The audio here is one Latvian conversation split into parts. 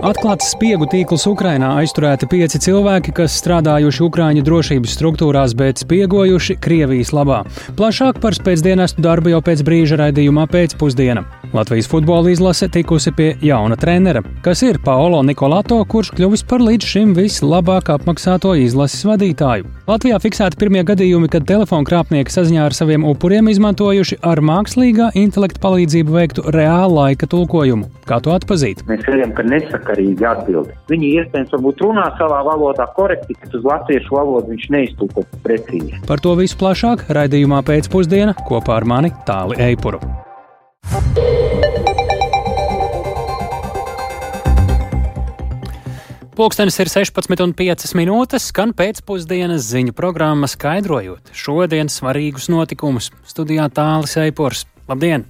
Atklāts spiegu tīkls Ukrainā aizturēti pieci cilvēki, kas strādājuši Ukrāņu drošības struktūrās, bet spiegojuši Krievijas labā. Plašāk par spēcdienestu darbu jau pēc brīža raidījumā pēcpusdiena. Latvijas futbola izlase tikusi pie jauna trenera, kas ir Paolo Nikolato, kurš kļuvis par līdz šim vislabāk apmaksāto izlases vadītāju. Latvijā fiksēti pirmie gadījumi, kad telefona krāpnieki saziņā ar saviem upuriem izmantojuši ar mākslīgā intelekta palīdzību veiktu reāla laika tulkojumu. Kā to atpazīt? Mēs redzam, ka nesakarīgi atbild. Viņi iespējams varbūt runā savā valodā korekti, bet uz latviešu valodu viņš neiztulko precīzi. Par to visu plašāk raidījumā pēcpusdiena kopā ar mani Tāli Eipuru. Pūkstens ir 16,5 minūtes, skan pēcpusdienas ziņu programma skaidrojot šodienas svarīgus notikumus. Studijā tālāk Eipors. Labdien!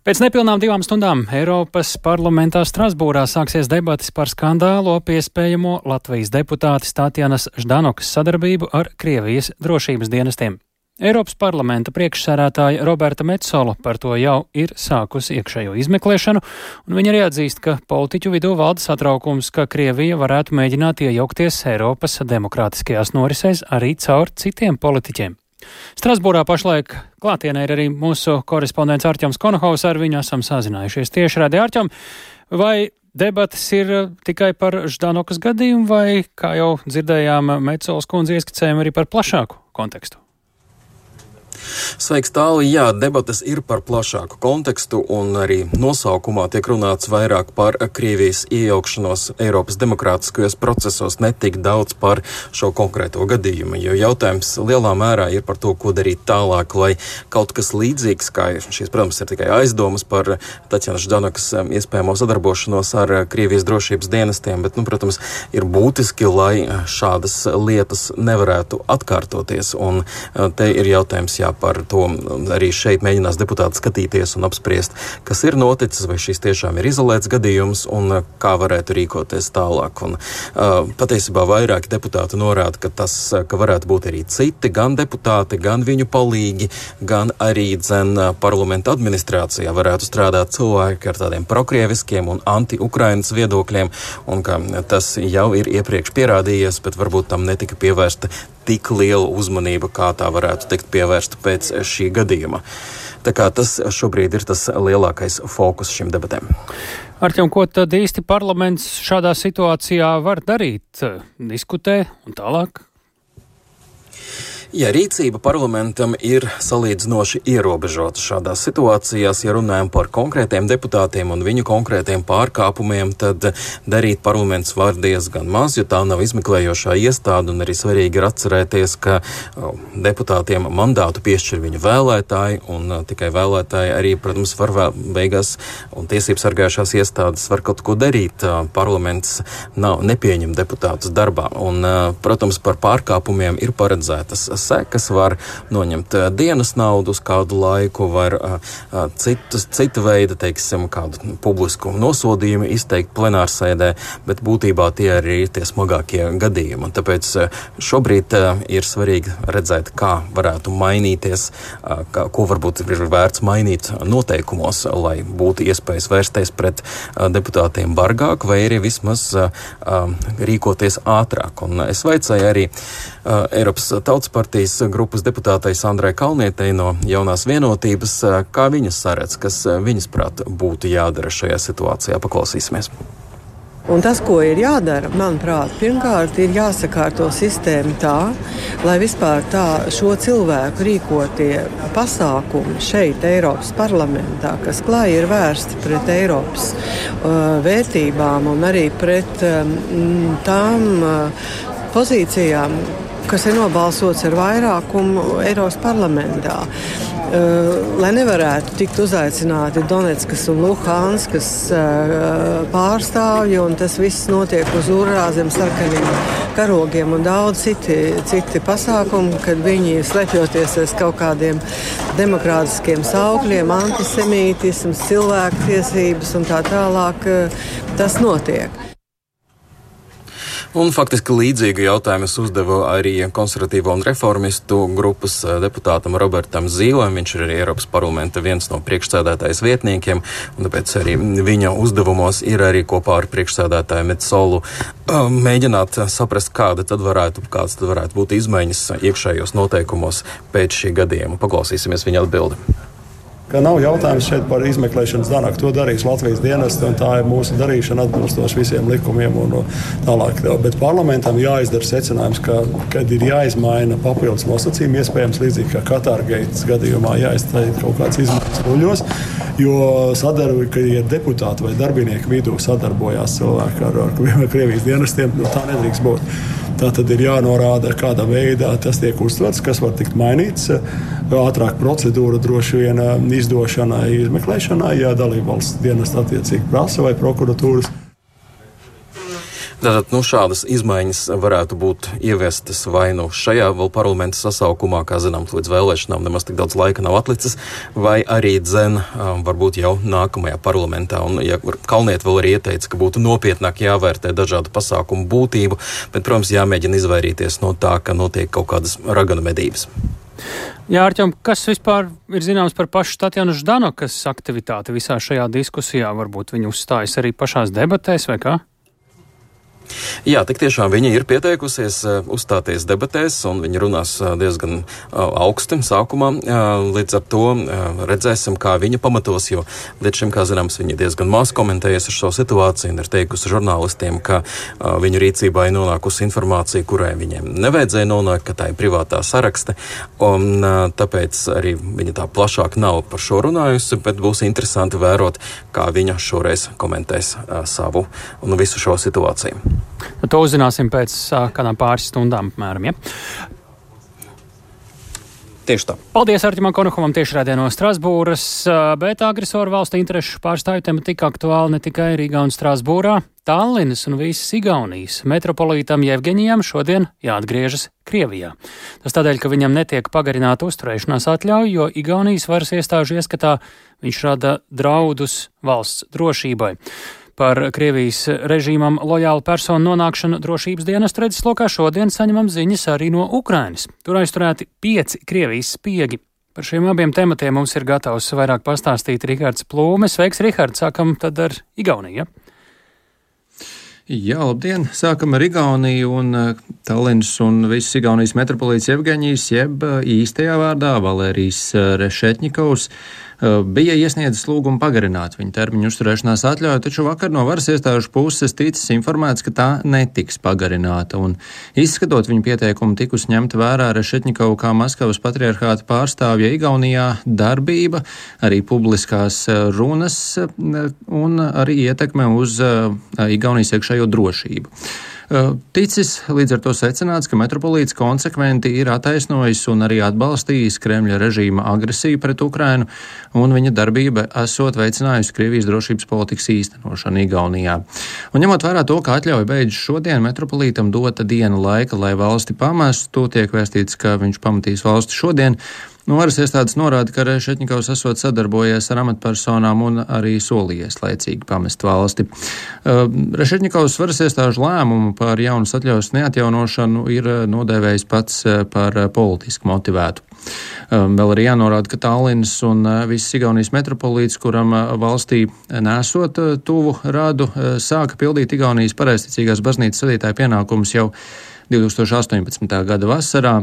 Pēc nepilnām divām stundām Eiropas parlamentā Strasbūrā sāksies debatas par skandālu ap iespējamo Latvijas deputātes Tatjanas Ždanokas sadarbību ar Krievijas drošības dienestiem. Eiropas parlamenta priekšsērētāja Roberta Metsola par to jau ir sākusi iekšējo izmeklēšanu, un viņa arī atzīst, ka politiķu vidū valda satraukums, ka Krievija varētu mēģināt iejaukties Eiropas demokrātiskajās norisēs arī caur citiem politiķiem. Strasbūrā pašlaik klātienē ir arī mūsu korespondents Arķems Konohaus, ar viņu esam sazinājušies tieši radi Arķem. Vai debatas ir tikai par Ždanokas gadījumu, vai, kā jau dzirdējām, Metsolas kundze ieskicējumi arī par plašāku kontekstu? Sveiks, tālāk, jā, debatas ir par plašāku kontekstu, un arī nosaukumā tiek runāts vairāk par Krievijas iejaukšanos Eiropas demokrātiskajos procesos, ne tik daudz par šo konkrēto gadījumu. Jo jautājums lielā mērā ir par to, ko darīt tālāk, lai kaut kas līdzīgs, kā šīs, protams, ir tikai aizdomas par Taķanas Ždanakas um, iespējamo sadarbošanos ar Krievijas drošības dienestiem, bet, nu, protams, ir būtiski, lai šādas lietas nevarētu atkārtoties. Un uh, te ir jautājums, jā, par to arī šeit mēģinās deputāti skatīties un apspriest, kas ir noticis, vai šis tiešām ir izolēts gadījums un uh, kā varētu rīkoties tālāk. Un, uh, patiesībā vairāki deputāti norāda, ka tas uh, ka varētu būt arī citi, gan deputāti, gan viņu palīgi, gan arī dzen parlamenta administrācijā varētu strādāt cilvēki ar tādiem prokrieviskiem un anti-Ukrainas viedokļiem, un ka tas jau ir iepriekš pierādījies, bet varbūt tam netika pievērsta tik liela uzmanība, kā tā varētu tikt pievērsta pēc šī gadījuma. Tā kā tas šobrīd ir tas lielākais fokus šim debatēm. Arķem, ko tad īsti parlaments šādā situācijā var darīt? Diskutē un tālāk? Ja rīcība parlamentam ir salīdzinoši ierobežota šādās situācijās, ja runājam par konkrētiem deputātiem un viņu konkrētiem pārkāpumiem, tad darīt parlaments var diezgan maz, jo tā nav izmeklējošā iestāde, un arī svarīgi ir atcerēties, ka deputātiem mandātu piešķir viņu vēlētāji, un tikai vēlētāji arī, protams, var beigās, un tiesības sargājušās iestādes var kaut ko darīt. Parlaments nav nepieņem deputātus darbā, un, protams, par pārkāpumiem ir paredzētas sekas, var noņemt eh, dienas naudu uz kādu laiku, var eh, eh, citus, cita veida, teiksim, kādu publisku nosodījumu izteikt plenārsēdē, bet būtībā tie arī ir tie smagākie gadījumi. Un tāpēc šobrīd ir svarīgi redzēt, kā varētu mainīties, kā, ko varbūt ir vērts mainīt noteikumos, lai būtu iespējas vērsties pret deputātiem bargāk vai arī vismaz rīkoties ātrāk. Un es vaicāju arī Eiropas Tautas partijas grupas deputātei Sandrai Kalnietei no jaunās vienotības, kā viņas saredz, kas viņas prāt būtu jādara šajā situācijā. Paklausīsimies! Un tas, ko ir jādara, manuprāt, pirmkārt ir jāsakārto sistēma tā, lai vispār tā šo cilvēku rīkotie pasākumi šeit, Eiropas parlamentā, kas klāji ir vērsti pret Eiropas uh, vērtībām un arī pret um, tām uh, pozīcijām, kas ir nobalsots ar vairākumu Eiropas parlamentā. Uh, lai nevarētu tikt uzaicināti Donetskas un Luhanskas uh, pārstāvji, un tas viss notiek uz urā zem sarkaniem karogiem un daudz citi, citi pasākumi, kad viņi slepjoties aiz kaut kādiem demokrātiskiem saukļiem, antisemītisms, cilvēktiesības un tā tālāk, uh, tas notiek. Un faktiski līdzīgu jautājumu es uzdevu arī konservatīvo un reformistu grupas deputātam Robertam Zīlēm. Viņš ir arī Eiropas parlamenta viens no priekšsēdētājas vietniekiem, un tāpēc arī viņa uzdevumos ir arī kopā ar priekšsēdētāju Metsolu mēģināt saprast, kāda tad varētu, kādas tad varētu būt izmaiņas iekšējos noteikumos pēc šī gadījuma. Paklausīsimies viņa atbildi ka nav jautājums šeit par izmeklēšanas dārāku. To darīs Latvijas dienesti, un tā ir mūsu darīšana atbilstoši visiem likumiem un tālāk. Bet parlamentam jāizdara secinājums, ka, kad ir jāizmaina papildus nosacījumi, iespējams, līdzīgi kā Katārgaitas gadījumā jāiztaisa kaut kāds izmaiņas ruļos, jo sadarbība, ka ja deputāti vai darbinieki vidū sadarbojās cilvēki ar, ar Krievijas dienestiem, nu, tā nedrīkst būt. Tā tad ir jānorāda, kādā veidā tas tiek uztverts, kas var tikt mainīts. Ātrāk procedūra droši vien izdošanai, izmeklēšanai, ja dalībvalsts dienas attiecīgi prasa vai prokuratūras. Tātad nu, šādas izmaiņas varētu būt ieviestas vai nu šajā vēl parlamenta sasaukumā, kā zinām, līdz vēlēšanām nemaz tik daudz laika nav atlicis, vai arī dzen varbūt jau nākamajā parlamentā. Un, ja Kalniet vēl arī ieteica, ka būtu nopietnāk jāvērtē dažādu pasākumu būtību, bet, protams, jāmēģina izvairīties no tā, ka notiek kaut kādas raganu medības. Jā, Arķom, kas vispār ir zināms par pašu Tatjanu Ždanokas aktivitāti visā šajā diskusijā? Varbūt viņa uzstājas arī pašās debatēs vai kā? Jā, tik tiešām viņa ir pieteikusies eh, uzstāties debatēs, un viņa runās eh, diezgan eh, augsti sākumā. Līdz ar to redzēsim, kā viņa pamatos, jo līdz šim, kā zināms, viņa diezgan maz komentējusi šo situāciju un ir teikusi žurnālistiem, ka viņu rīcībā ir nonākusi informācija, kurai viņiem nevajadzēja nonākt, ka tā ir privātā sarakste, un tāpēc arī viņa tā plašāk nav par šo runājusi, bet būs interesanti vērot, kā viņa šoreiz komentēs savu un visu šo situāciju. To uzzināsim pēc kādām pāris stundām, apmēram. Ja? Tieši tā. Paldies Artimam Konokovam tiešraidē no Strasbūras, bet agresoru valstu interešu pārstāvju tematika aktuāli ne tikai Rīgā un Strasbūrā. Tallinas un visas Igaunijas metropolītam Jevgeņijam šodien jāatgriežas Krievijā. Tas tādēļ, ka viņam netiek pagarināta uzturēšanās atļauja, jo Igaunijas varas iestāžu ieskatā viņš rada draudus valsts drošībai. Par Krievijas režīmam lojālu personu nonākšanu drošības dienas redzeslokā šodien saņemam ziņas arī no Ukrainas. Tur aizturēti pieci Krievijas spiegi. Par šiem abiem tematiem mums ir gatavs vairāk pastāstīt Rihards Plūme. Sveiks, Rihards! Sākam tad ar Igauniju. Ja? Jā, labdien! Sākam ar Igauniju un Tallinas un visas Igaunijas metropolīts Evgeņijas, jeb eh, īstajā vārdā Valērijas eh, Rešetņikovs. Eh, bija iesniedzis lūgumu pagarināt viņa termiņu uzturēšanās atļauju, taču vakar no varas iestāžu puses ticis informēts, ka tā netiks pagarināta. Un, izskatot viņa pieteikumu, tikus ņemta vērā Rešetņikovu kā Maskavas patriarchāta pārstāvja Igaunijā darbība, arī publiskās runas un arī ietekme uz Igaunijas iekšējo drošību. Ticis līdz ar to secināts, ka metropolīts konsekventi ir attaisnojis un arī atbalstījis Kremļa režīma agresiju pret Ukrainu, un viņa darbība esot veicinājusi Krievijas drošības politikas īstenošanu Igaunijā. Un ņemot vērā to, ka atļauja beidzas šodien, metropolītam dota diena laika, lai valsti pamestu, tiek vēstīts, ka viņš pamatīs valsti šodien. Nu, varas iestādes norāda, ka Rešetņikovs esot sadarbojies ar amatpersonām un arī solījies laicīgi pamest valsti. Uh, Rešetņikovs varas iestāžu lēmumu par jaunas atļaus neatjaunošanu ir uh, nodēvējis pats uh, par politiski motivētu. Um, vēl arī jānorāda, ka Tallinas un viss Igaunijas metropolīts, kuram valstī nesot tuvu rādu, sāka pildīt Igaunijas pareizticīgās baznīcas vadītāja pienākumus jau 2018. gada vasarā.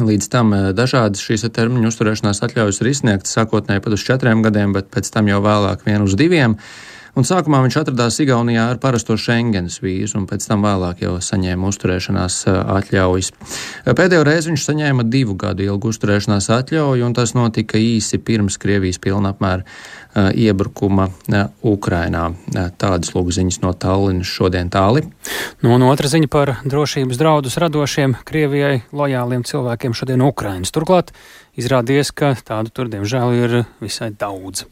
Līdz tam eh, dažādas šīs termiņu uzturēšanās atļaujas ir izsniegtas sākotnēji pat uz četriem gadiem, bet pēc tam jau vēlāk vien uz diviem. Un sākumā viņš atradās Igaunijā ar parasto Schengens vīzu, un pēc tam vēlāk jau saņēma uzturēšanās eh, atļaujas. Eh, pēdējo reizi viņš saņēma divu gadu ilgu uzturēšanās atļauju, un tas notika īsi pirms Krievijas pilna apmēra iebrukuma Ukrainā. Tādas lūgziņas no Tallinas šodien tāli. Nu, un otra ziņa par drošības draudus radošiem Krievijai lojāliem cilvēkiem šodien Ukrainas. Turklāt izrādījies, ka tādu tur diemžēl ir visai daudz.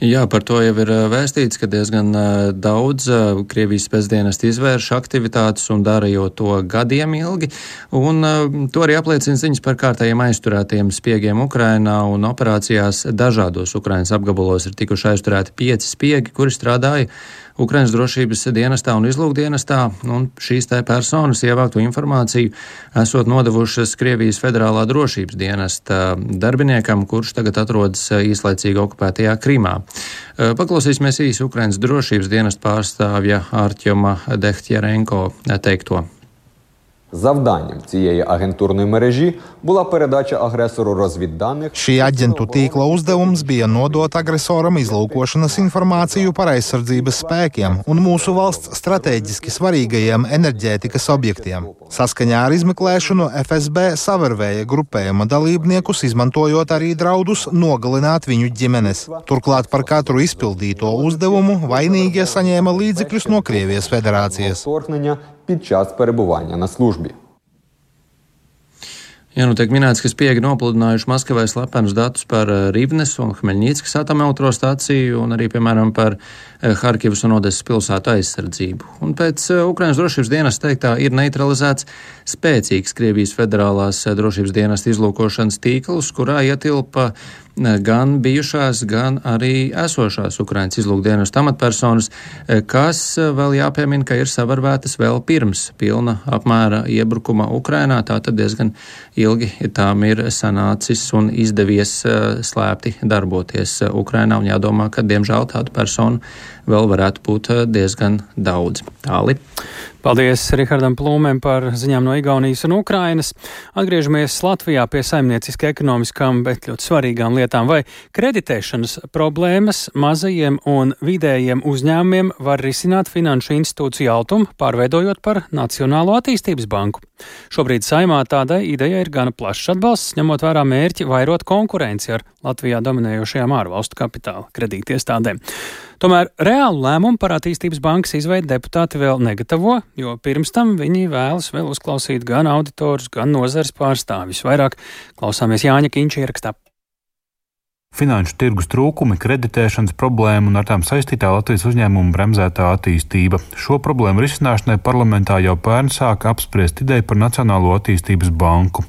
Jā, par to jau ir vēstīts, ka diezgan daudz Krievijas pēcdienas izvērš aktivitātes un dara jau to gadiem ilgi, un to arī apliecina ziņas par kārtējiem aizturētiem spiegiem Ukrainā un operācijās dažādos Ukrainas apgabalos ir tikuši aizturēti pieci spiegi, kuri strādāja Ukrainas drošības dienestā un izlūkdienestā, un šīs te personas ievāktu informāciju esot nodevušas Krievijas federālā drošības dienesta darbiniekam, kurš tagad atrodas īslaicīgi okupētajā Krimā. Paklausīsimies īsi Ukrainas drošības dienesta pārstāvja Ārķoma Dehtjerenko teikto. Завданням цієї агентурної мережі була передача агресору розвідданих. Šī aģentu tīkla uzdevums bija nodot agresoram izlūkošanas informāciju par aizsardzības spēkiem un mūsu valsts strateģiski svarīgajiem enerģētikas objektiem. Saskaņā ar izmeklēšanu FSB savērvēja grupējuma dalībniekus, izmantojot arī draudus nogalināt viņu ģimenes. Turklāt par katru izpildīto uzdevumu vainīgie saņēma līdzekļus no Krievijas federācijas. Під час перебування на службі. Ja nu tiek minēts, ka spiegi nopludinājuši Maskavai slepenus datus par Rīvnes un Hmeļņīckas atomelektrostaciju un arī, piemēram, par Harkivas un Odesas pilsētu aizsardzību. Un pēc Ukrainas drošības dienas teiktā ir neutralizēts spēcīgs Krievijas federālās drošības dienas izlūkošanas tīkls, kurā ietilpa gan bijušās, gan arī esošās Ukrainas izlūkdienas amatpersonas, kas vēl jāpiemina, ka ir savarvētas vēl pirms pilna apmēra iebrukuma Ukrainā. Tātad diezgan ilgi tām ir sanācis un izdevies slēpti darboties Ukrainā, un jādomā, ka diemžēl tādu personu vēl varētu būt diezgan daudz. Tāli. Paldies Rihardam Plūmēm par ziņām no Igaunijas un Ukrainas. Atgriežamies Latvijā pie saimnieciski ekonomiskām, bet ļoti svarīgām lietām. Vai kreditēšanas problēmas mazajiem un vidējiem uzņēmumiem var risināt finanšu institūciju altumu, pārveidojot par Nacionālo attīstības banku? Šobrīd saimā tādai idejai ir gana plašs atbalsts, ņemot vērā mērķi vairot konkurenci ar Latvijā dominējošajām ārvalstu kapitāla kredītiestādēm. Tomēr reālu lēmumu par attīstības bankas izveidu deputāti vēl negatavo, jo pirms tam viņi vēlas vēl uzklausīt gan auditorus, gan nozares pārstāvis. Vairāk klausāmies Jāņa Kīņša ierakstā. Finanšu tirgus trūkumi, kreditēšanas problēma un ar tām saistītā Latvijas uzņēmuma bremzētā attīstība. Šo problēmu risināšanai parlamentā jau pērn sāka apspriest ideju par Nacionālo attīstības banku.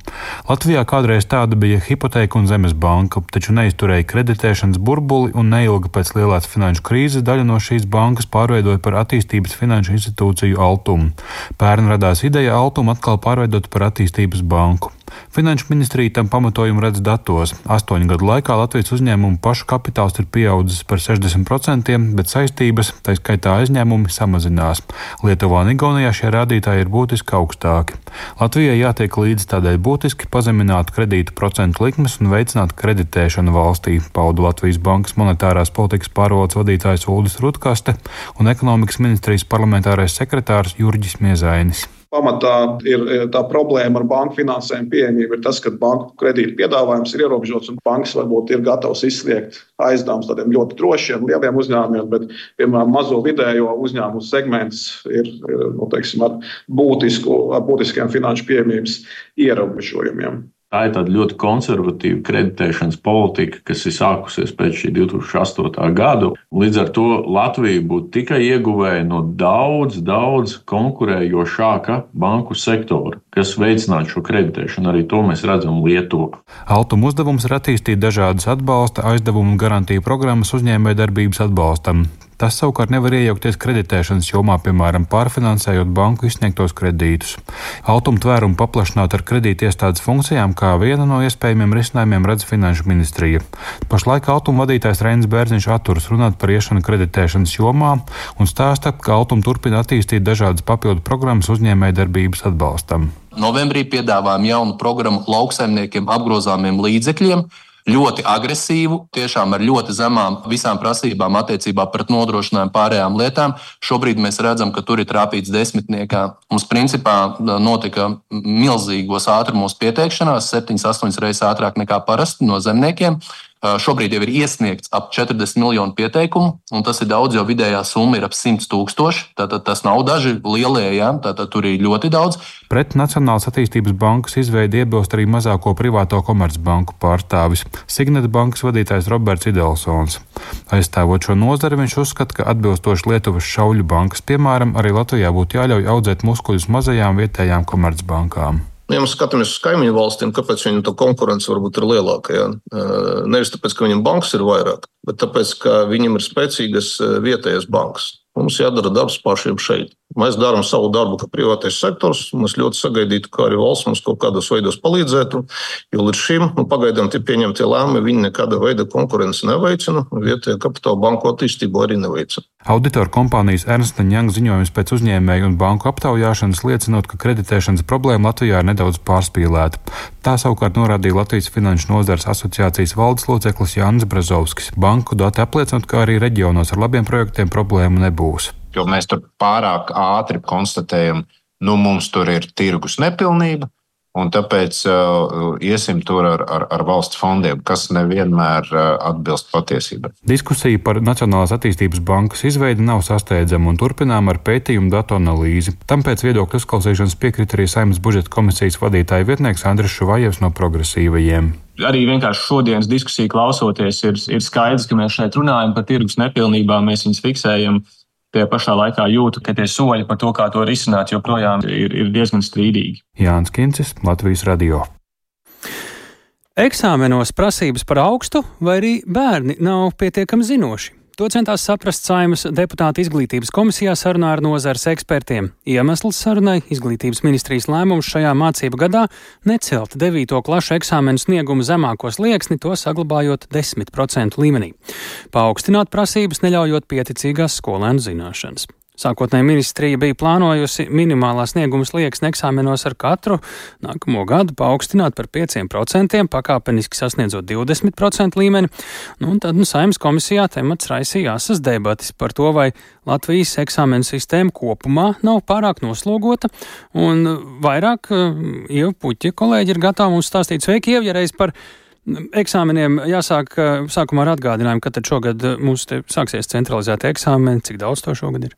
Latvijā kādreiz tāda bija hipoteka un zemes banka, taču neizturēja kreditēšanas burbuli un neilgi pēc lielās finanšu krīzes daļu no šīs bankas pārveidoja par attīstības finanšu institūciju Altumu. Pērn radās ideja Altumu atkal pārveidot par attīstības banku. Finanšu ministrija tam pamatojumu redz datos. Astoņu gadu laikā Latvijas uzņēmumu pašu kapitāls ir pieaudzis par 60%, bet saistības, tā skaitā aizņēmumi, samazinās. Lietuvā un Igaunijā šie rādītāji ir būtiski augstāki. Latvijai jātiek līdzi tādēļ būtiski pazemināt kredītu procentu likmes un veicināt kreditēšanu valstī, pauda Latvijas Bankas monetārās politikas pārvaldes vadītājs Uldis Rutkaste un ekonomikas ministrijas parlamentārais sekretārs Jurģis Miezainis. Pamatā ir tā problēma ar banku finansējumu pieejamību, ir tas, ka banku kredītu piedāvājums ir ierobežots un bankas varbūt ir gatavs izsniegt aizdevumus tādiem ļoti drošiem, lieliem uzņēmumiem, bet, piemēram, mazo vidējo uzņēmumu segments ir nu, teiksim, ar, būtisku, ar būtiskiem finanšu pieejamības ierobežojumiem. Tā ir tāda ļoti konservatīva kreditēšanas politika, kas ir sākusies pēc šī 2008. gada. Līdz ar to Latvija būtu tikai ieguvēja no daudz, daudz konkurējošāka banku sektora, kas veicinātu šo kreditēšanu. Arī to mēs redzam Lietuvā. Altuma uzdevums ir attīstīt dažādas atbalsta, aizdevumu un garantiju programmas uzņēmējdarbības atbalstam. Tas savukārt nevar iejaukties kreditēšanas jomā, piemēram, pārfinansējot banku izsniegtos kredītus. Altuma tvērumu paplašināt ar kredītiestādes funkcijām, kā viena no iespējamiem risinājumiem redz Finanšu ministrija. Pašlaik Altuma vadītājs Reinis Bērziņš atturas runāt par iešanu kreditēšanas jomā un stāsta, ka Altuma turpina attīstīt dažādas papildu programmas uzņēmējdarbības atbalstam. Novembrī piedāvājam jaunu programmu lauksaimniekiem apgrozāmiem līdzekļiem ļoti agresīvu, tiešām ar ļoti zemām visām prasībām attiecībā pret nodrošinājumu pārējām lietām. Šobrīd mēs redzam, ka tur ir trāpīts desmitniekā. Mums principā notika milzīgos ātrumos pieteikšanās, 7-8 reizes ātrāk nekā parasti no zemniekiem. Šobrīd jau ir iesniegts ap 40 miljonu pieteikumu, un tas ir daudz, jo vidējā summa ir ap 100 tūkstoši. Tātad tas nav daži lielie, jā, tātad tur ir ļoti daudz. Pret Nacionālās attīstības bankas izveidi iebilst arī mazāko privāto komercbanku pārstāvis - Signeta bankas vadītājs Roberts Idelsons. Aizstāvot šo nozari, viņš uzskata, ka atbilstoši Lietuvas šauļu bankas piemēram arī Latvijā būtu jāļauj audzēt muskuļus mazajām vietējām komercbankām. Ja mēs skatāmies uz kaimiņu valstīm, kāpēc viņu konkurence varbūt ir lielāka? Ja? Nevis tāpēc, ka viņiem bankas ir vairāk, bet tāpēc, ka viņiem ir spēcīgas vietējas bankas. Mums jādara darbs pašiem šeit. Mēs darām savu darbu, kā privātais sektors. Mēs ļoti sagaidītu, ka arī valsts mums kaut kādos veidos palīdzētu. Jo līdz šim nu, pagaidām tie pieņemtie lēmumi, viņi nekāda veida konkurenci neveicina. Vietējā kapitāla banku attīstību arī neveicina. Auditoru kompānijas Ernsta Young ziņojums pēc uzņēmēju un banku aptaujāšanas liecinot, ka kreditēšanas problēma Latvijā ir nedaudz pārspīlēta. Tā savukārt norādīja Latvijas Finanšu nozares asociācijas valdes loceklis Jānis Brazovskis. Banku dati apliecinot, ka arī reģionos ar labiem projektiem problēmu nebūs jo mēs tur pārāk ātri konstatējam, nu mums tur ir tirgus nepilnība. Un tāpēc uh, iesim tur ar, ar, ar valsts fondiem, kas nevienmēr uh, atbilst patiesībai. Diskusija par Nacionālās attīstības bankas izveidi nav sasteidzama un turpinām ar pētījumu datu analīzi. Tam pēc viedokļu uzklausīšanas piekrita arī Saimnes budžeta komisijas vadītāja vietnieks Andris Šuvājevs no progresīvajiem arī vienkārši šodienas diskusiju klausoties, ir, ir skaidrs, ka mēs šeit runājam par tirgus nepilnībām, mēs viņus fiksējam Tie pašā laikā jūtu, ka tie soļi par to, kā to risināt, joprojām ir, ir diezgan strīdīgi. Jānis Kincis, Latvijas Radio. Eksāmenos prasības par augstu vai arī bērni nav pietiekami zinoši. To centās saprast Saimas deputāta izglītības komisijā sarunā ar nozares ekspertiem. Iemesls sarunai - izglītības ministrijas lēmums šajā mācību gadā necelt 9. klašu eksāmenu sniegumu zemākos lieksni, to saglabājot 10% līmenī. Paaugstināt prasības, neļaujot pieticīgās skolēnu zināšanas. Sākotnēji ministrija bija plānojusi minimālā snieguma slieksni eksāmenos ar katru nākamo gadu paaugstināt par 5%, pakāpeniski sasniedzot 20% līmeni. Nu, tad nu, saimnes komisijā temats raisīja asas debatas par to, vai Latvijas eksāmenu sistēma kopumā nav pārāk noslogota, un vairāk Ieva Puķa kolēģi ir gatavi mums stāstīt. Sveiki, Ieva, ja reiz par Eksāmeniem jāsāk sākumā ar atgādinājumu, ka šogad mums sāksies centralizēti eksāmeni, cik daudz to šogad ir.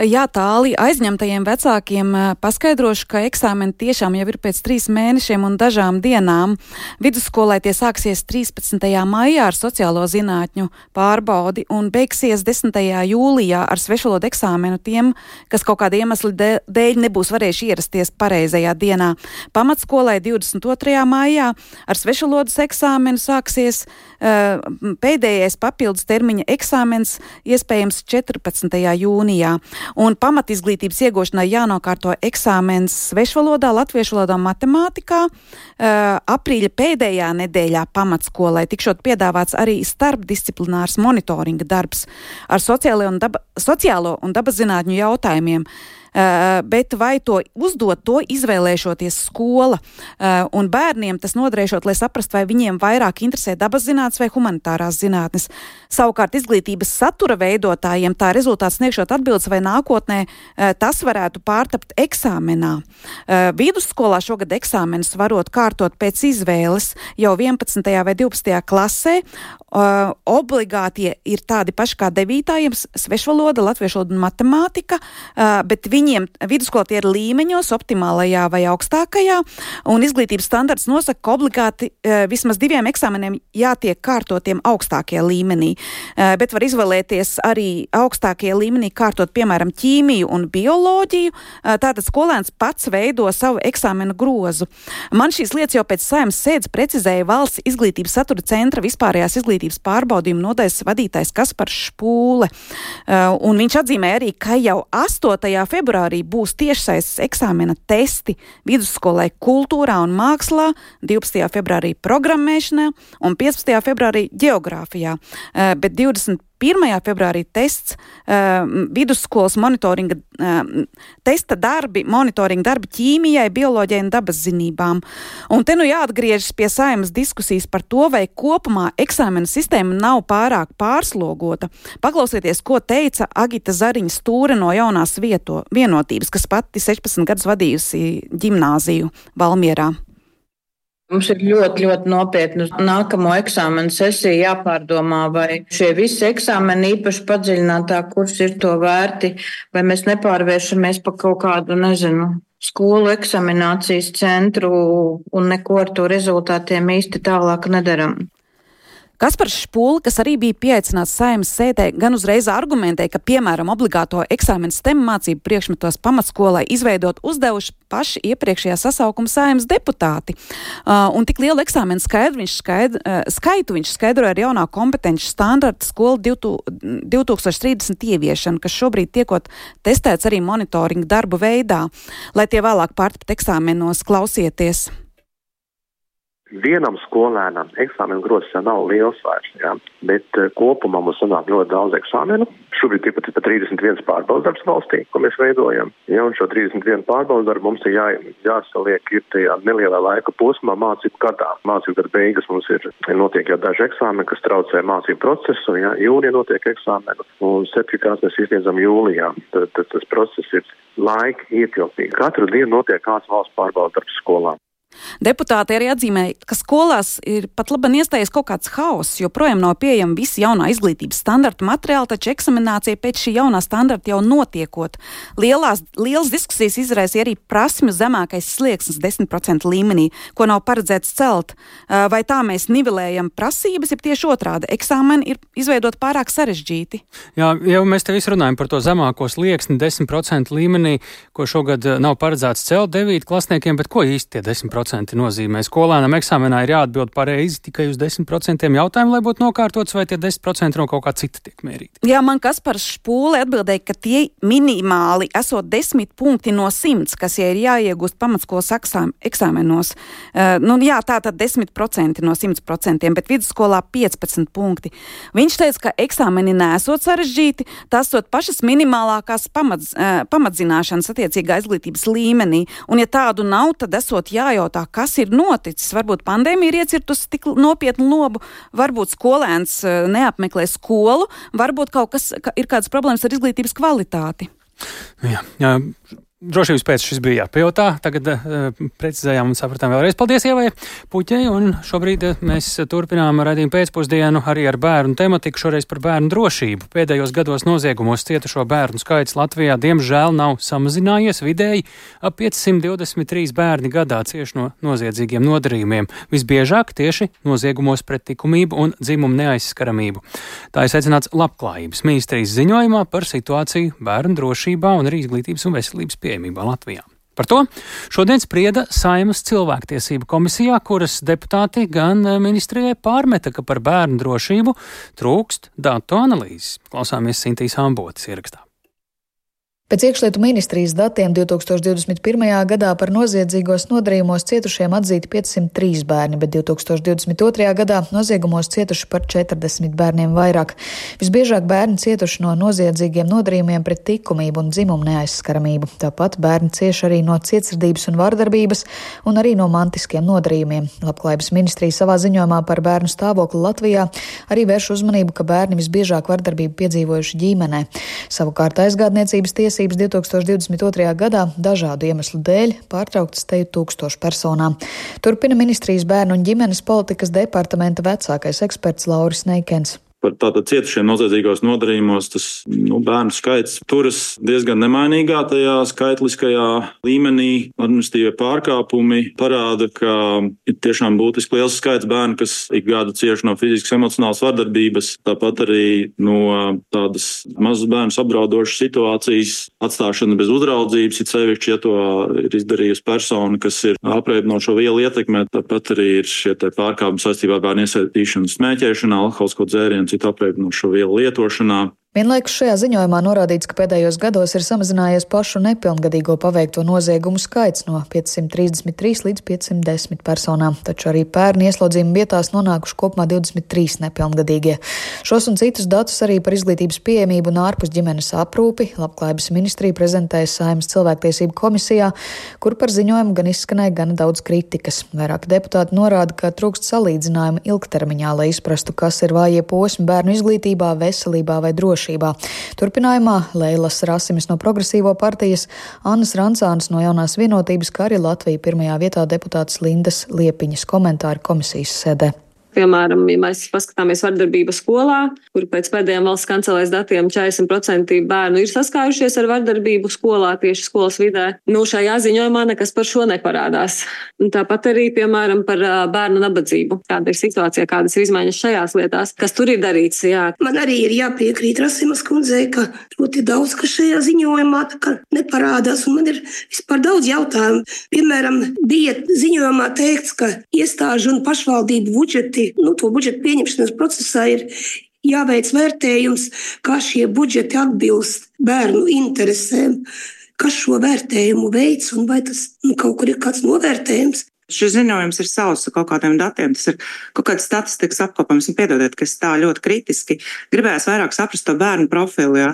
Jā, tālī aizņemtajiem vecākiem paskaidrošu, ka eksāmeni tiešām jau ir pēc trīs mēnešiem un dažām dienām. Vidusskolai tie sāksies 13. maijā ar sociālo zinātņu pārbaudi un beigsies 10. jūlijā ar svešvalodu eksāmenu tiem, kas kaut kāda iemesla dēļ nebūs varējuši ierasties pareizajā dienā. Pamatskolai 22. maijā ar svešvalodas eksāmenu sāksies uh, pēdējais papildus termiņa eksāmens iespējams 14. jūnijā. Un pamatizglītības iegūšanai jānokārto eksāmens svešvalodā, latviešu valodā, matemātikā. Uh, aprīļa pēdējā nedēļā pamatskolai tikšot piedāvāts arī starpdisciplinārs monitoringa darbs ar sociālo un, daba, sociālo un dabas zinātņu jautājumiem. Eh, bet vai to uzdot, to izvēlēšoties skola eh, un bērniem tas noderēšot, lai saprastu, vai viņiem vairāk interesē dabas zinātnes vai humanitārās zinātnes. Savukārt izglītības satura veidotājiem tā rezultāts sniegšot atbildes, vai nākotnē eh, tas varētu pārtapt eksāmenā. Vidusskolā šogad eksāmenus varot kārtot pēc izvēles jau 11. vai 12. klasē. Uh, obligātie ir tādi paši kā devītājiem - svešvaloda, latviešu valoda un matemātika, uh, bet viņiem vidusskolā tie ir līmeņos, optimālajā vai augstākajā, un izglītības standarts nosaka, ka obligāti uh, vismaz diviem eksāmeniem jātiek kārtotiem augstākajā līmenī, uh, bet var izvēlēties arī augstākajā līmenī kārtot, piemēram, ķīmiju un bioloģiju, uh, tātad skolēns pats veido savu eksāmenu grozu. Man šīs lietas jau pēc saimnes sēdes precizēja valsts izglītības satura centra vispārējās izglītības pārbaudījumu nodaļas vadītājs Kaspars Špūle. Un viņš atzīmē arī, ka jau 8. Februārī būs tiešsaistes eksāmena testi vidusskolai kultūrā un mākslā, 12. februārī programmēšanā un 15. februārī geogrāfijā. Uh, bet 20. 1. februārī tests uh, vidusskolas monitoringa uh, testa darbi, monitoringa darbi ķīmijai, bioloģijai un dabas zinībām. Un te nu jāatgriežas pie saimas diskusijas par to, vai kopumā eksāmena sistēma nav pārāk pārslogota. Paklausieties, ko teica Agita Zariņa Stūre no jaunās vieto, vienotības, kas pati 16 gadus vadījusi ģimnāziju Valmierā. Mums ir ļoti, ļoti nopietni nākamo eksāmenu sesiju jāpārdomā, vai šie visi eksāmeni īpaši padziļinātā kurs ir to vērti, vai mēs nepārvēršamies pa kaut kādu, nezinu, skolu eksaminācijas centru un neko ar to rezultātiem īsti tālāk nedaram. Kaspars Špūle, kas arī bija pieaicināts saimnes sēdē, gan uzreiz argumentē, ka, piemēram, obligāto eksāmenu STEM mācību priekšmetos pamatskolai izveidot uzdevuši paši iepriekšējā sasaukuma saimnes deputāti. Uh, un tik lielu eksāmenu skaidru viņš skaidr, uh, skaitu viņš skaidroja ar jaunā kompetenci standarta skolu 2030 ieviešanu, kas šobrīd tiekot testēts arī monitoringa darbu veidā, lai tie vēlāk pārtikt eksāmenos klausieties vienam skolēnam eksāmenu grozs jau nav liels vairs, jā, bet uh, kopumā mums sanāk ļoti daudz eksāmenu. Šobrīd ir 31 pārbaudas darbs valstī, ko mēs veidojam. Ja, un šo 31 pārbaudas darbu mums ir jā, jāsaliek ir tajā nelielā laika posmā mācību gadā. Mācību gada beigas mums ir, notiek jau daži eksāmeni, kas traucē mācību procesu. Ja, jūnija notiek eksāmeni un certifikāts mēs izsniedzam jūlijā. Tad, tad tas process ir laika ietilpīgi. Katru dienu notiek kāds valsts pārbaudas darbs skolām. Deputāti arī atzīmēja, ka skolās ir pat labi iestājies kaut kāds haoss, jo projām nav pieejama visi jaunā izglītības standarta materiāli, taču eksaminācija pēc šī jaunā standarta jau notiekot. Lielās, lielas diskusijas izraisīja arī prasmju zemākais slieksnis 10% līmenī, ko nav paredzēts celt. Vai tā mēs nivelējam prasības, ja tieši otrādi eksāmeni ir izveidot pārāk sarežģīti? Jā, jau mēs te visu runājam par to zemāko slieksni 10% līmenī, ko šogad nav paredzēts celt 9 klasniekiem, bet ko īsti tie 10%? 10% nozīmē. Skolēnam eksāmenā ir jāatbild pareizi tikai uz 10% jautājumu, lai būtu nokārtots, vai tie 10% no kaut kā cita tiek mērīti. Jā, man kas par špūli atbildēja, ka tie minimāli esot 10 punkti no 100, kas ja ir jāiegūst pamatskolas eksāmenos. Uh, nu, jā, tā tad 10% no 100%, bet vidusskolā 15 punkti. Viņš teica, ka eksāmeni nesot sarežģīti, tas sot pašas minimālākās pamats, uh, pamatzināšanas attiecīgā izglītības līmenī. Un ja tādu nav, tad esot jājautā jājautā, kas ir noticis. Varbūt pandēmija ir iecirtusi tik nopietnu lobu, varbūt skolēns eh, neapmeklē skolu, varbūt kaut kas ka ir kādas problēmas ar izglītības kvalitāti. Jā, jā, Drošības pēc šis bija jāpajautā. Tagad uh, precizējām un sapratām vēlreiz. Paldies, Ievai Puķei. Un šobrīd uh, mēs turpinām radījumu pēcpusdienu arī ar bērnu tematiku, šoreiz par bērnu drošību. Pēdējos gados noziegumos cietušo bērnu skaits Latvijā diemžēl nav samazinājies. Vidēji ap 523 bērni gadā cieši no noziedzīgiem nodarījumiem. Visbiežāk tieši noziegumos pret likumību un dzimumu neaizskaramību. Tā ir secināts Labklājības ministrijas ziņojumā par situāciju bērnu drošībā un arī izglītības un veselības pieejamībā Latvijā. Par to šodien sprieda Saimas cilvēktiesību komisijā, kuras deputāti gan ministrijai pārmeta, ka par bērnu drošību trūkst datu analīzes. Klausāmies Sintīs Ambotas ierakstā. Pēc iekšlietu ministrijas datiem 2021. gadā par noziedzīgos nodarījumos cietušiem atzīti 503 bērni, bet 2022. gadā noziegumos cietuši par 40 bērniem vairāk. Visbiežāk bērni cietuši no noziedzīgiem nodarījumiem pret likumību un dzimumu neaizskaramību. Tāpat bērni cieši arī no cietsirdības un vardarbības un arī no mantiskiem nodarījumiem. Labklājības ministrija savā ziņojumā par bērnu stāvokli Latvijā arī vērš uzmanību, ka bērni visbiežāk vardarbību piedzīvojuši ģimenē. Savukārt aizgādniecības tiesības 2022. gadā dažādu iemeslu dēļ pārtrauktas teju tūkstošu personām. Turpina ministrijas bērnu un ģimenes politikas departamenta vecākais eksperts Lauris Neikens par tātad cietušiem noziedzīgos nodarījumos, tas nu, bērnu skaits turas diezgan nemainīgā tajā skaitliskajā līmenī. Administratīvie pārkāpumi parāda, ka ir tiešām būtiski liels skaits bērnu, kas ik gadu cieši no fiziskas, emocionālas vardarbības, tāpat arī no tādas mazas bērnu apdraudošas situācijas atstāšana bez uzraudzības, it sevišķi, ja to ir izdarījusi persona, kas ir apreibinošo vielu ietekmē, tāpat arī ir šie pārkāpumi saistībā ar bērnu iesaistīšanu smēķēšanā, alkoholisko dzērienu citu apreibinošo vielu lietošanā. Vienlaikus šajā ziņojumā norādīts, ka pēdējos gados ir samazinājies pašu nepilngadīgo paveikto noziegumu skaits no 533 līdz 510 personām, taču arī pērni ieslodzījuma vietās nonākuši kopumā 23 nepilngadīgie. Šos un citus datus arī par izglītības pieejamību un ārpus ģimenes aprūpi Labklājības ministrija prezentēja Saimnes cilvēktiesību komisijā, kur par ziņojumu gan izskanēja gana daudz kritikas. Vairāk deputāti norāda, ka trūkst salīdzinājumu ilgtermiņā, lai izprastu, kas ir vājie posmi bērnu izglītībā, veselībā vai drošībā drošībā. Turpinājumā Leilas Rasimis no Progresīvo partijas, Annas Rancāns no Jaunās vienotības, kā arī Latvija pirmajā vietā deputāts Lindas Liepiņas komentāri komisijas sēdē. Piemēram, ja mēs paskatāmies vardarbību skolā, kur pēc pēdējiem valsts kancelēs datiem 40% bērnu ir saskārušies ar vardarbību skolā, tieši skolas vidē, nu šajā ziņojumā nekas par šo neparādās. Un tāpat arī, piemēram, par bērnu nabadzību. Kāda ir situācija, kādas ir izmaiņas šajās lietās, kas tur ir darīts? Jā. Man arī ir jāpiekrīt Rasimas kundzei, ka ļoti daudz kas šajā ziņojumā neparādās, man ir vispār daudz jautājumu. Piemēram, bija ziņojumā teikts, ka iestāžu un pašvaldību budžeti nu, to budžeta pieņemšanas procesā ir jāveic vērtējums, kā šie budžeti atbilst bērnu interesēm. Kas šo vērtējumu veids un vai tas nu, kaut kur ir kāds novērtējums? Šis ziņojums ir savs ar kaut kādiem datiem, tas ir kaut kāds statistikas apkopams, un piedodiet, ka es tā ļoti kritiski gribēju vairāk saprast to bērnu profilu. Jā.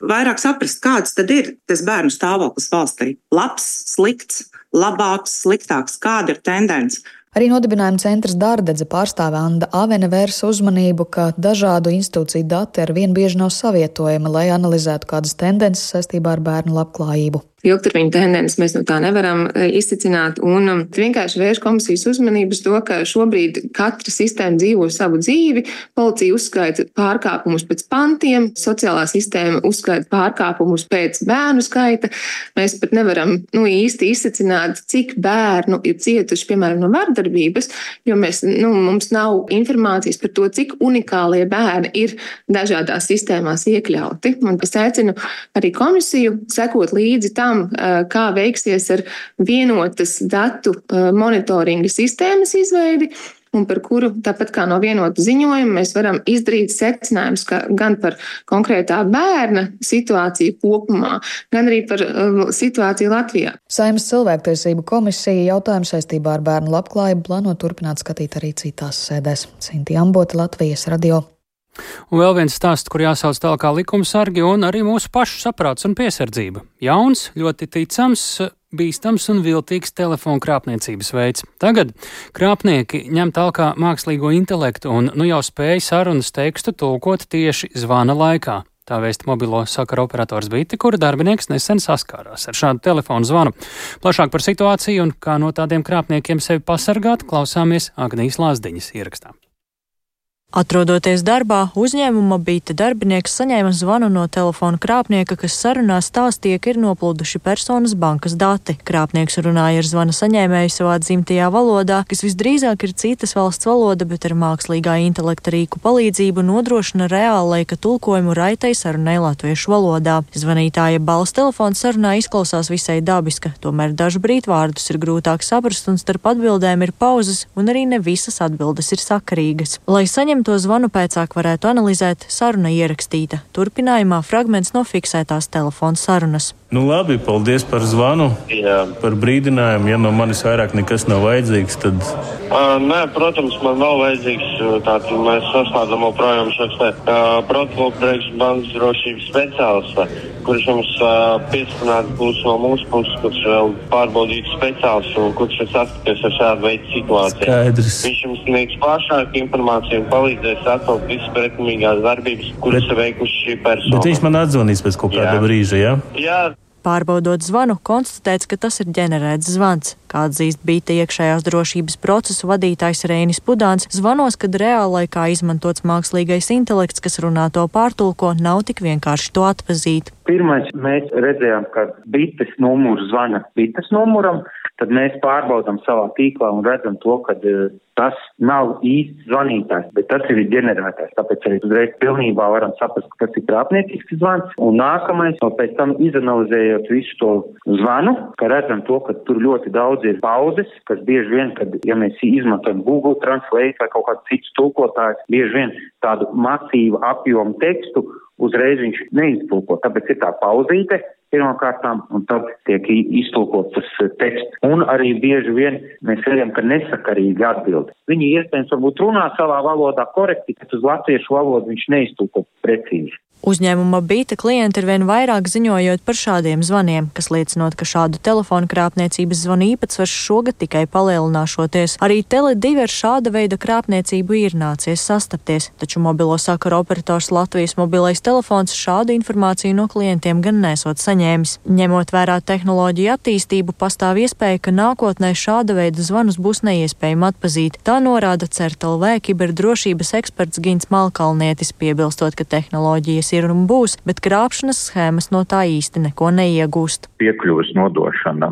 Vairāk saprast, kāds tad ir tas bērnu stāvoklis valstī. Labs, slikts, labāks, sliktāks, kāda ir tendence. Arī nodibinājuma centrs Dārdedze pārstāve Anda Avene vērsa uzmanību, ka dažādu institūciju dati ar vien bieži nav savietojami, lai analizētu kādas tendences saistībā ar bērnu labklājību ilgtermiņa tendences mēs no tā nevaram e, izcicināt. Un um, vienkārši vērš komisijas uzmanības to, ka šobrīd katra sistēma dzīvo savu dzīvi. Policija uzskaita pārkāpumus pēc pantiem, sociālā sistēma uzskaita pārkāpumus pēc bērnu skaita. Mēs pat nevaram nu, īsti izsacināt, cik bērnu ir cietuši, piemēram, no vardarbības, jo mēs, nu, mums nav informācijas par to, cik unikālie bērni ir dažādās sistēmās iekļauti. Un es aicinu arī komisiju sekot līdzi tam, tam, kā veiksies ar vienotas datu monitoringa sistēmas izveidi un par kuru, tāpat kā no vienota ziņojuma, mēs varam izdarīt secinājumus gan par konkrētā bērna situāciju kopumā, gan arī par situāciju Latvijā. Saimnes cilvēktiesību komisija jautājumu saistībā ar bērnu labklājību plāno turpināt skatīt arī citās sēdēs. Cinti Ambota, Latvijas radio. Un vēl viens stāsts, kur jāsauc tālāk kā likumsargi un arī mūsu pašu saprāts un piesardzība. Jauns, ļoti ticams, bīstams un viltīgs telefonu krāpniecības veids. Tagad krāpnieki ņem tālāk mākslīgo intelektu un nu jau spēj sarunas tekstu tulkot tieši zvana laikā. Tā vēsta mobilo sakaru operators Biti, kura darbinieks nesen saskārās ar šādu telefonu zvanu. Plašāk par situāciju un kā no tādiem krāpniekiem sevi pasargāt, klausāmies Agnijas Lāsdiņas ierakstā. Atrodoties darbā, uzņēmuma bīta darbinieks saņēma zvanu no telefona krāpnieka, kas sarunā stāstīja, ka ir noplūduši personas bankas dati. Krāpnieks runāja ar zvana saņēmēju savā dzimtajā valodā, kas visdrīzāk ir citas valsts valoda, bet ar mākslīgā intelekta rīku palīdzību nodrošina reāla laika tulkojumu raitai sarunai latviešu valodā. Zvanītāja balss telefona sarunā izklausās visai dabiska, tomēr dažu brītu vārdus ir grūtāk saprast un starp atbildēm ir pauzes, un arī ne visas atbildes ir sakarīgas. Lai saņemtu to zvanu pēcāk varētu analizēt, saruna ierakstīta. Turpinājumā fragments no fiksētās telefona sarunas. Nu, labi, paldies par zvanu, Jā. par brīdinājumu. Ja no manis vairāk nekas nav vajadzīgs, tad. Uh, nē, protams, man nav vajadzīgs. Tātad mēs sasniedzam joprojām šos te uh, protokolu priekšbankas drošības speciālistu, kurš mums uh, pieskanāts būs no mūsu puses, kurš vēl pārbaudītu speciālistu un kurš ir saskaties ar šādu veidu situāciju. Skaidrs. Viņš jums sniegs plašāku informāciju un palīdzēs atklāt visas pretimīgās darbības, kuras bet, veikuši šī persona. Bet viņš man atzvanīs pēc kaut kāda brīža, jā? Jā. Pārbaudot zvanu, konstatēts, ka tas ir ģenerēts zvans. Kā atzīst Bīta iekšējās drošības procesu vadītājs Reinis Pudāns, zvanos, kad reālaikā izmantots mākslīgais intelekts, kas runā to pārtulko, nav tik vienkārši to atpazīt. Pirmais, mēs redzējām, ka bites numurs zvana bites numuram, tad mēs pārbaudām savā tīklā un redzam to, ka uh, tas nav īsts zvanītājs, bet tas ir ģenerētājs. Tāpēc arī uzreiz pilnībā varam saprast, ka tas ir krāpniecisks zvans. Un nākamais, no pēc tam izanalizējot visu to zvanu, ka redzam to, ka tur ļoti daudz ir pauzes, kas bieži vien, kad, ja mēs izmantojam Google Translate vai kaut kāds cits tulkotājs, bieži vien tādu masīvu apjomu tekstu uzreiz viņš neiztulko. Tāpēc ir tā pauzīte pirmkārtām, un tad tiek iztulkots tas eh, teksts. Un arī bieži vien mēs redzam, ka nesakarīgi atbild. Viņi iespējams varbūt runā savā valodā korekti, bet uz latviešu valodu viņš neiztulko precīzi. Uzņēmuma Bīta klienti ir vien vairāk ziņojot par šādiem zvaniem, kas liecinot, ka šādu telefonu krāpniecības zvanu īpatsvars šogad tikai palielināšoties. Arī Tele2 ar šāda veida krāpniecību ir nācies sastapties, taču mobilo sakaru operators Latvijas mobilais telefons šādu informāciju no klientiem gan nesot saņēmis. Ņemot vērā tehnoloģiju attīstību, pastāv iespēja, ka nākotnē šāda veida zvanus būs neiespējami atpazīt. Tā norāda CERTLV kiberdrošības eksperts Gins Malkalnietis, piebilstot, ka tehnoloģijas ir un būs, bet krāpšanas schēmas no tā īsti neko neiegūst. Piekļuves nodošana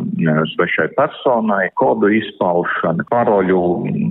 svešai personai, kodu izpaušana, paroļu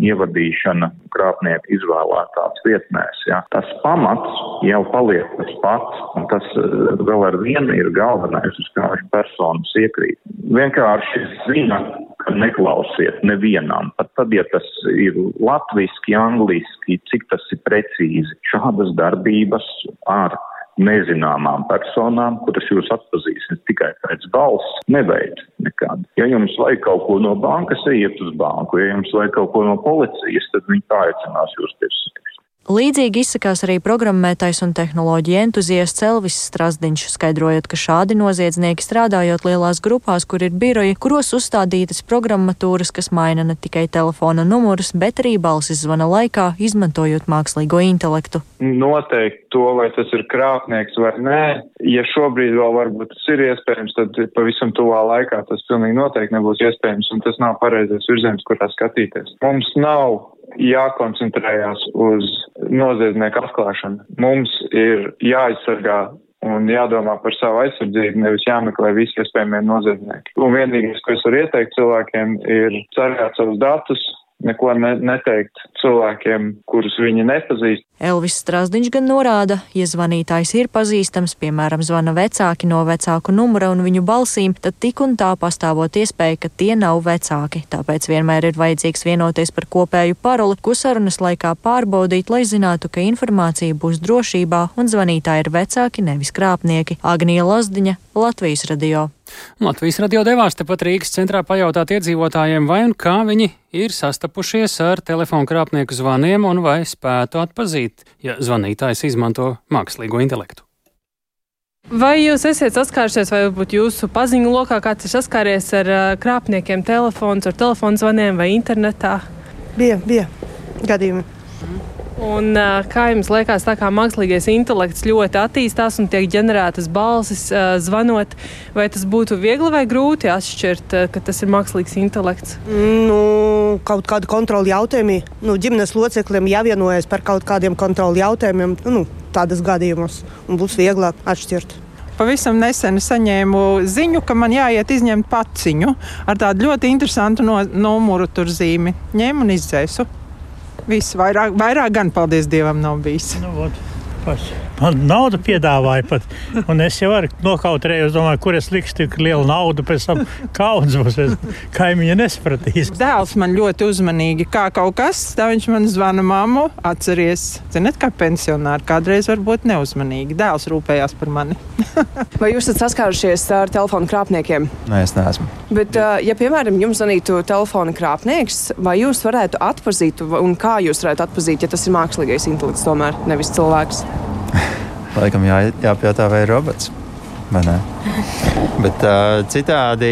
ievadīšana krāpnieku izvēlētās vietnēs. Ja. Tas pamats jau paliek tas pats, un tas eh, vēl ar vienu ir galvenais, uz kā šī personas iekrīt. Vienkārši zina, ka neklausiet nevienam, pat tad, ja tas ir latviski, angliski, cik tas ir precīzi. Šādas darbības ar nezināmām personām, kuras jūs atpazīsiet tikai pēc balss, neveic nekad. Ja jums vajag kaut ko no bankas, ejiet uz banku, ja jums vajag kaut ko no policijas, tad viņi tā aicinās jūs pie sevis. Līdzīgi izsakās arī programmētais un tehnoloģija entuziasts Elvis Strasdiņš, skaidrojot, ka šādi noziedznieki strādājot lielās grupās, kur ir biroji, kuros uzstādītas programmatūras, kas maina ne tikai telefona numurus, bet arī balsis zvana laikā, izmantojot mākslīgo intelektu. Noteikt to, vai tas ir krāpnieks vai nē, ja šobrīd vēl varbūt tas ir iespējams, tad pavisam tuvā laikā tas pilnīgi noteikti nebūs iespējams, un tas nav pareizais virziens, kurā skatīties. Mums nav jākoncentrējās uz noziedznieku atklāšanu. Mums ir jāaizsargā un jādomā par savu aizsardzību, nevis jāmeklē visi iespējamie noziedznieki. Un vienīgais, ko es varu ieteikt cilvēkiem, ir sargāt savus datus, neko ne, neteikt cilvēkiem, kurus viņi nepazīst. Elvis Strasdiņš gan norāda, ja zvanītājs ir pazīstams, piemēram, zvana vecāki no vecāku numura un viņu balsīm, tad tik un tā pastāvot iespēja, ka tie nav vecāki. Tāpēc vienmēr ir vajadzīgs vienoties par kopēju paroli, ko sarunas laikā pārbaudīt, lai zinātu, ka informācija būs drošībā un zvanītāji ir vecāki, nevis krāpnieki. Agnija Lazdiņa, Latvijas radio. Latvijas radio devās tepat Rīgas centrā pajautāt iedzīvotājiem, vai un kā viņi ir sastapušies ar telefonu krāpnieku zvaniem un vai spētu atpazīt, ja zvanītājs izmanto mākslīgo intelektu. Vai jūs esat saskārušies, vai varbūt jūsu paziņu lokā kāds ir saskāries ar uh, krāpniekiem telefons, ar telefonu zvaniem vai internetā? Bija, bija gadījumi. Un, kā jums liekas, tā kā mākslīgais intelekts ļoti attīstās un tiek ģenerētas balsis zvanot, vai tas būtu viegli vai grūti atšķirt, ka tas ir mākslīgs intelekts? Nu, kaut kādu kontroli jautājumi. Nu, ģimenes locekļiem jāvienojas par kaut kādiem kontroli jautājumiem, nu, tādas gadījumos, un būs vieglāk atšķirt. Pavisam nesen saņēmu ziņu, ka man jāiet izņemt paciņu ar tādu ļoti interesantu no, numuru tur zīmi. Ņēmu un izdzēsu. Viss vairāk, vairāk gan, paldies Dievam, nav bijis. Nu, paši. Man naudu piedāvāja pat. Un es jau varu nokautrēju, es domāju, kur es likšu tik lielu naudu, pēc tam kauns būs. Kaimiņa nesapratīs. Dēls man ļoti uzmanīgi, kā kaut kas, tā viņš man zvana mammu, atceries. Ziniet, kā pensionāri kādreiz var būt neuzmanīgi. Dēls rūpējās par mani. Vai jūs esat saskārušies ar telefonu krāpniekiem? Nē, es neesmu. Bet, ja, piemēram, jums zvanītu telefona krāpnieks, vai jūs varētu atpazīt, un kā jūs varētu atpazīt, ja tas ir mākslīgais intelekts, tomēr nevis cilvēks? Laikam jā, jāpajautā, vai ir robots. Vai ne? Bet uh, citādi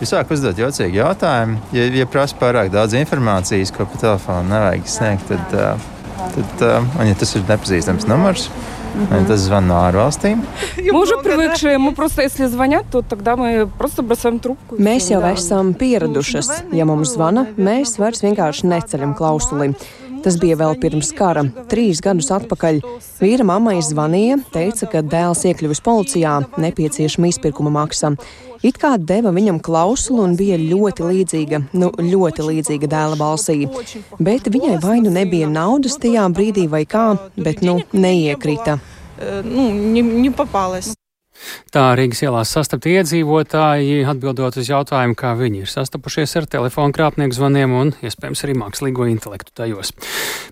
jūs sākat uzdot jocīgu jautājumu. Ja, ja prasa pārāk daudz informācijas, ko pa telefonu nevajag sniegt, tad, uh, tad uh, un ja tas ir nepazīstams numurs, Mm-hmm. Это звон на ārvalstīm. Мы уже привыкшие, мы просто, если звонят, то тогда мы просто бросаем трубку. Mēs jau esam pieradušas. Ja mums zvana, mēs vairs vienkārši neceļam klausuli. Tas bija vēl pirms kara, trīs gadus atpakaļ. Vīra mammai zvanīja, teica, ka dēls iekļuvis policijā, nepieciešama izpirkuma maksa. It kā deva viņam klausulu un bija ļoti līdzīga, nu, ļoti līdzīga dēla balsī. Bet viņai vainu nebija naudas tajā brīdī vai kā, bet, nu, neiekrita. Nu, ne, ne Tā Rīgas ielās sastapti iedzīvotāji atbildot uz jautājumu, kā viņi ir sastapušies ar telefonu krāpnieku zvaniem un, iespējams, arī mākslīgo intelektu tajos.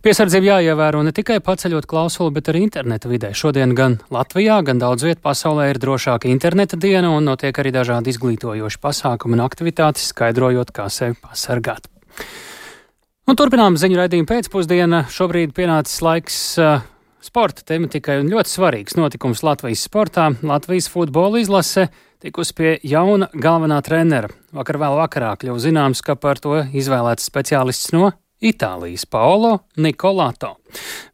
Piesardzība jāievēro ne tikai paceļot klausuli, bet arī interneta vidē. Šodien gan Latvijā, gan daudz viet pasaulē ir drošāka interneta diena un notiek arī dažādi izglītojoši pasākumi un aktivitātes, skaidrojot, kā sevi pasargāt. Un turpinām ziņu raidījumu pēcpusdienā. Šobrīd pienācis laiks uh, sporta tematikai un ļoti svarīgs notikums Latvijas sportā. Latvijas futbola izlase tikusi pie jauna galvenā trenera. Vakar vēl vakarā kļuva zināms, ka par to izvēlēts speciālists no Itālijas Paolo Nikolato.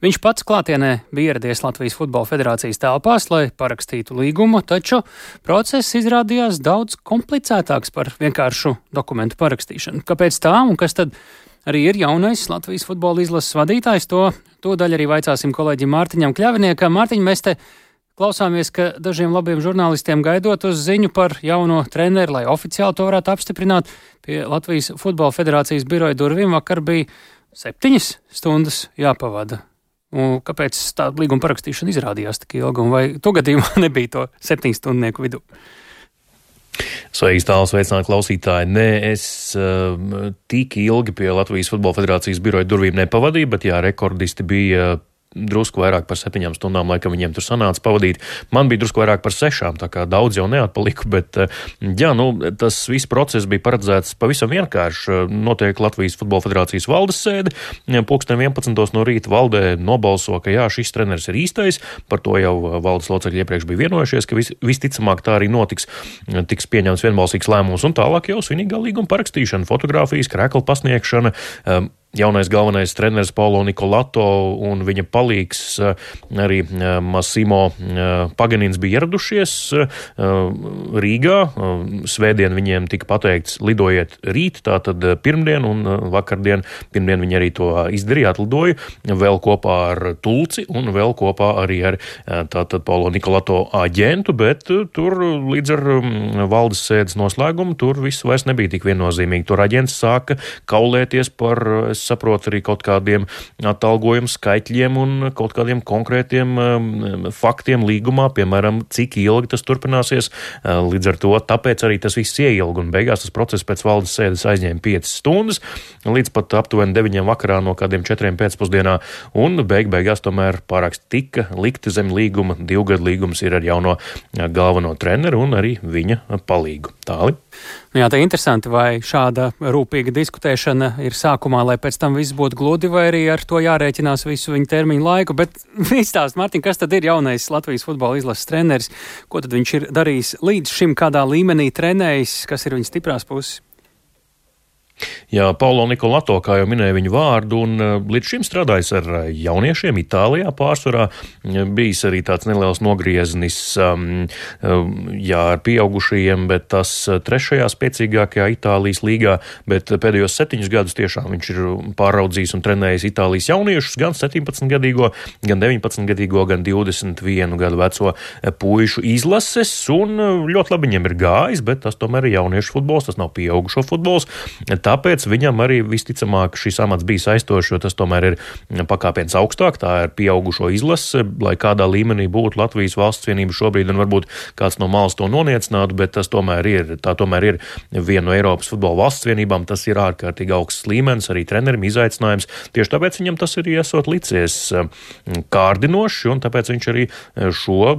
Viņš pats klātienē bija ieradies Latvijas Futbola Federācijas telpās, lai parakstītu līgumu, taču process izrādījās daudz komplicētāks par vienkāršu dokumentu parakstīšanu. Kāpēc tā un kas tad arī ir jaunais Latvijas futbola izlases vadītājs? To, to daļu arī vaicāsim kolēģim Mārtiņam Kļaviniekam. Mārtiņ, mēs te Klausāmies, ka dažiem labiem žurnālistiem gaidot uz ziņu par jauno treneru, lai oficiāli to varētu apstiprināt, pie Latvijas Futbola Federācijas biroja durvīm vakar bija septiņas stundas jāpavada. Un kāpēc tā līguma parakstīšana izrādījās tik ilga, vai tu gadījumā nebija to septiņu stundu vidū? Sveiks, tālāk, sveicināt klausītāji. Nē, es uh, tik ilgi pie Latvijas Futbola Federācijas biroja durvīm nepavadīju, bet jā, rekordisti bija drusku vairāk par septiņām stundām, laikam viņiem tur sanāca pavadīt. Man bija drusku vairāk par sešām, tā kā daudz jau neatpaliku, bet eh, jā, nu, tas viss process bija paredzēts pavisam vienkārši. Notiek Latvijas Futbola Federācijas valdes sēde, pulksten 11. no rīta valdē nobalso, ka jā, šis treneris ir īstais, par to jau valdes locekļi iepriekš bija vienojušies, ka vis, visticamāk tā arī notiks, tiks pieņemts vienbalsīgs lēmums, un tālāk jau svinīgā līguma parakstīšana, fotografijas, krēkla pasniegšana, jaunais galvenais treneris Paulo Nikolato un viņa palīgs eh, arī eh, Masimo eh, Paganins bija ieradušies Rīgā. Svētdien viņiem tika pateikts, lidojiet rīt, tātad pirmdien un vakardien. Pirmdien viņi arī to izdarīja, atlidoja vēl kopā ar Tulci un vēl kopā arī ar tātad Paulo Nikolato aģentu, bet tur līdz ar mm, valdes sēdes noslēgumu tur viss vairs nebija tik viennozīmīgi. Tur aģents sāka kaulēties par es saprotu, arī kaut kādiem atalgojumu skaitļiem un kaut kādiem konkrētiem um, faktiem līgumā, piemēram, cik ilgi tas turpināsies. Uh, līdz ar to tāpēc arī tas viss ieilga un beigās tas process pēc valdes sēdes aizņēma 5 stundas līdz pat aptuveni 9 vakarā no kādiem 4 pēcpusdienā un beig beigās tomēr pārāks tika likti zem līguma. Divgad līgums ir ar jauno uh, galveno treneru un arī viņa palīgu. Tāli. Nu jā, tā ir interesanti, vai šāda rūpīga diskutēšana ir sākumā, lai pēc tam viss būtu gludi, vai arī ar to jārēķinās visu viņa termiņu laiku. Bet izstāst, Mārtiņ, kas tad ir jaunais Latvijas futbola izlases treneris? Ko tad viņš ir darījis līdz šim, kādā līmenī trenējis, kas ir viņa stiprās puses? Jā, Paulo Nikolato, kā jau minēja viņu vārdu, un eh, līdz šim strādājis ar eh, jauniešiem Itālijā pārsvarā. Bijis arī tāds neliels nogrieznis, um, jā, ar pieaugušajiem, bet tas eh, trešajā spēcīgākajā Itālijas līgā, bet pēdējos septiņus gadus tiešām viņš ir pāraudzījis un trenējis Itālijas jauniešus, gan 17-gadīgo, gan 19-gadīgo, gan 21 gadu veco puišu izlases, un ļoti labi viņiem ir gājis, bet tas tomēr ir jauniešu futbols, tas nav pieaugušo futbols. Tā Tāpēc viņam arī visticamāk šis amats bija saistošs, jo tas tomēr ir pakāpiens augstāk, tā ir pieaugušo izlase, lai kādā līmenī būtu Latvijas valsts vienība šobrīd, un varbūt kāds no malas to noniecinātu, bet tas tomēr ir, tā tomēr ir viena no Eiropas futbola valsts vienībām, tas ir ārkārtīgi augsts līmenis, arī trenerim izaicinājums. Tieši tāpēc viņam tas ir iesot licies kārdinoši, un tāpēc viņš arī šo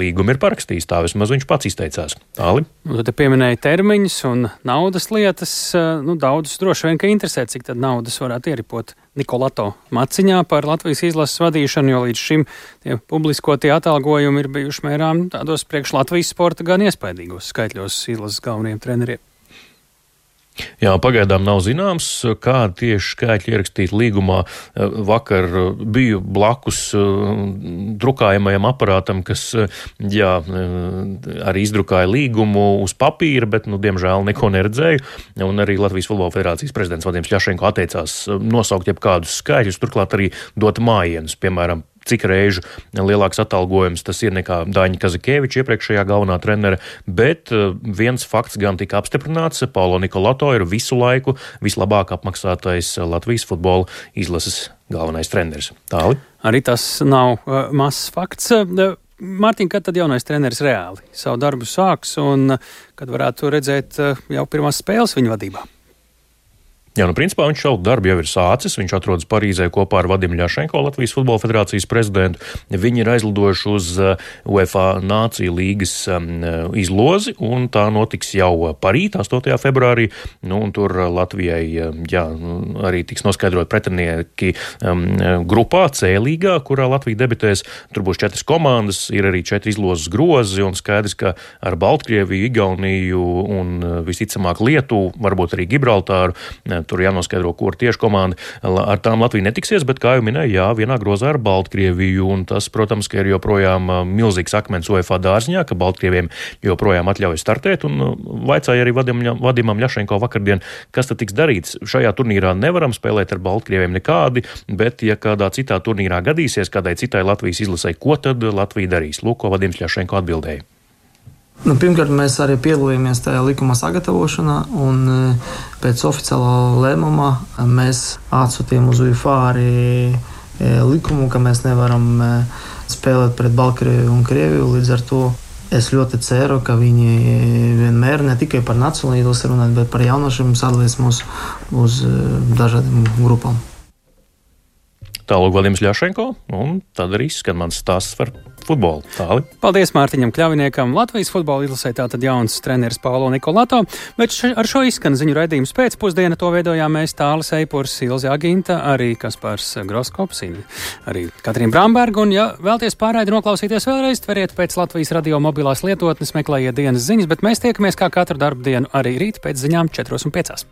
līgumu ir parakstījis. Tā vismaz viņš pats izteicās. Tāli. Nu, tad pieminēja termiņus un naudas lietas. Nu, daudzus droši vien interesē, cik tad naudas varētu ieripot Nikolato maciņā par Latvijas izlases vadīšanu, jo līdz šim tie publiskotie atalgojumi ir bijuši mērām tādos priekš Latvijas sporta gan iespaidīgos skaitļos izlases galvenajiem treneriem. Jā, pagaidām nav zināms, kāda tieši skaitļi ierakstīta līgumā. Vakar biju blakus uh, drukājamajam aparātam, kas jā, arī izdrukāja līgumu uz papīra, bet, nu, diemžēl, neko neredzēju. Un arī Latvijas Futbola Federācijas prezidents Vadims Ļašenko atteicās nosaukt jebkādus skaitļus, turklāt arī dot mājienus, piemēram, cik reižu lielāks atalgojums tas ir nekā Daņa Kazakēviča iepriekšējā galvenā trenere, bet eh, viens fakts gan tika apstiprināts. Paulo Nikolato ir visu laiku vislabāk apmaksātais Latvijas futbola izlases galvenais treneris. Tāli. Arī tas nav uh, mazs fakts. Uh, Mārtiņ, kad tad jaunais treneris reāli savu darbu sāks un kad varētu redzēt uh, jau pirmās spēles viņa vadībā? Jā, nu, principā viņš savu darbu jau ir sācis. Viņš atrodas Parīzē kopā ar Vadimu Ļašenko, Latvijas Futbola Federācijas prezidentu. Viņi ir aizlidojuši uz uh, UEFA Nāciju līgas um, izlozi, un tā notiks jau parīt, 8. februārī. Nu, tur Latvijai jā, nu, arī tiks noskaidrot pretinieki um, grupā C līgā, kurā Latvija debitēs. Tur būs četras komandas, ir arī četri izlozes grozi, un skaidrs, ka ar Baltkrieviju, Igauniju un visticamāk Lietuvu, varbūt arī Gibraltāru Tur jānoskaidro, kur tieši komanda ar tām Latvija netiksies, bet, kā jau minēju, jā, vienā grozā ar Baltkrieviju. Un tas, protams, ka ir joprojām milzīgs akmens UEFA dārziņā, ka Baltkrieviem joprojām atļauj startēt. Un vaicāja arī Vadimam, Vadimam Ļašenko vakardien, kas tad tiks darīts. Šajā turnīrā nevaram spēlēt ar Baltkrieviem nekādi, bet, ja kādā citā turnīrā gadīsies, kādai citai Latvijas izlasē, ko tad Latvija darīs? Lūk, ko Vadims Ļašenko atbildēja. Nu, pirmkārt, mēs arī piedalījāmies tajā likuma sagatavošanā, un e, pēc oficiālā lēmuma mēs atsūtījām uz UFO arī e, likumu, ka mēs nevaram e, spēlēt pret Baltkrieviju un Krieviju. Līdz ar to es ļoti ceru, ka viņi vienmēr ne tikai par nacionālo runāt, bet par jaunošiem sadalīs mūs uz dažādām grupām. Tālāk Vladimirs Ļašenko, un tad arī skan mans stāsts par futbolu. Tāli. Paldies Mārtiņam Kļaviniekam. Latvijas futbola izlasē tātad jauns treneris Paulo Nikolato, bet š, ar šo izskan ziņu raidījums pēcpusdiena. To veidojām mēs Tālis Eipurs, Ilzi Aginta, arī Kaspars Groskops, arī Katrīna Bramberga. Un, ja vēlties pārraidi noklausīties vēlreiz, tveriet pēc Latvijas radio mobilās lietotnes, meklējiet dienas ziņas, bet mēs tiekamies kā katru darbu dienu arī rīt pēc ziņām 4 un 5.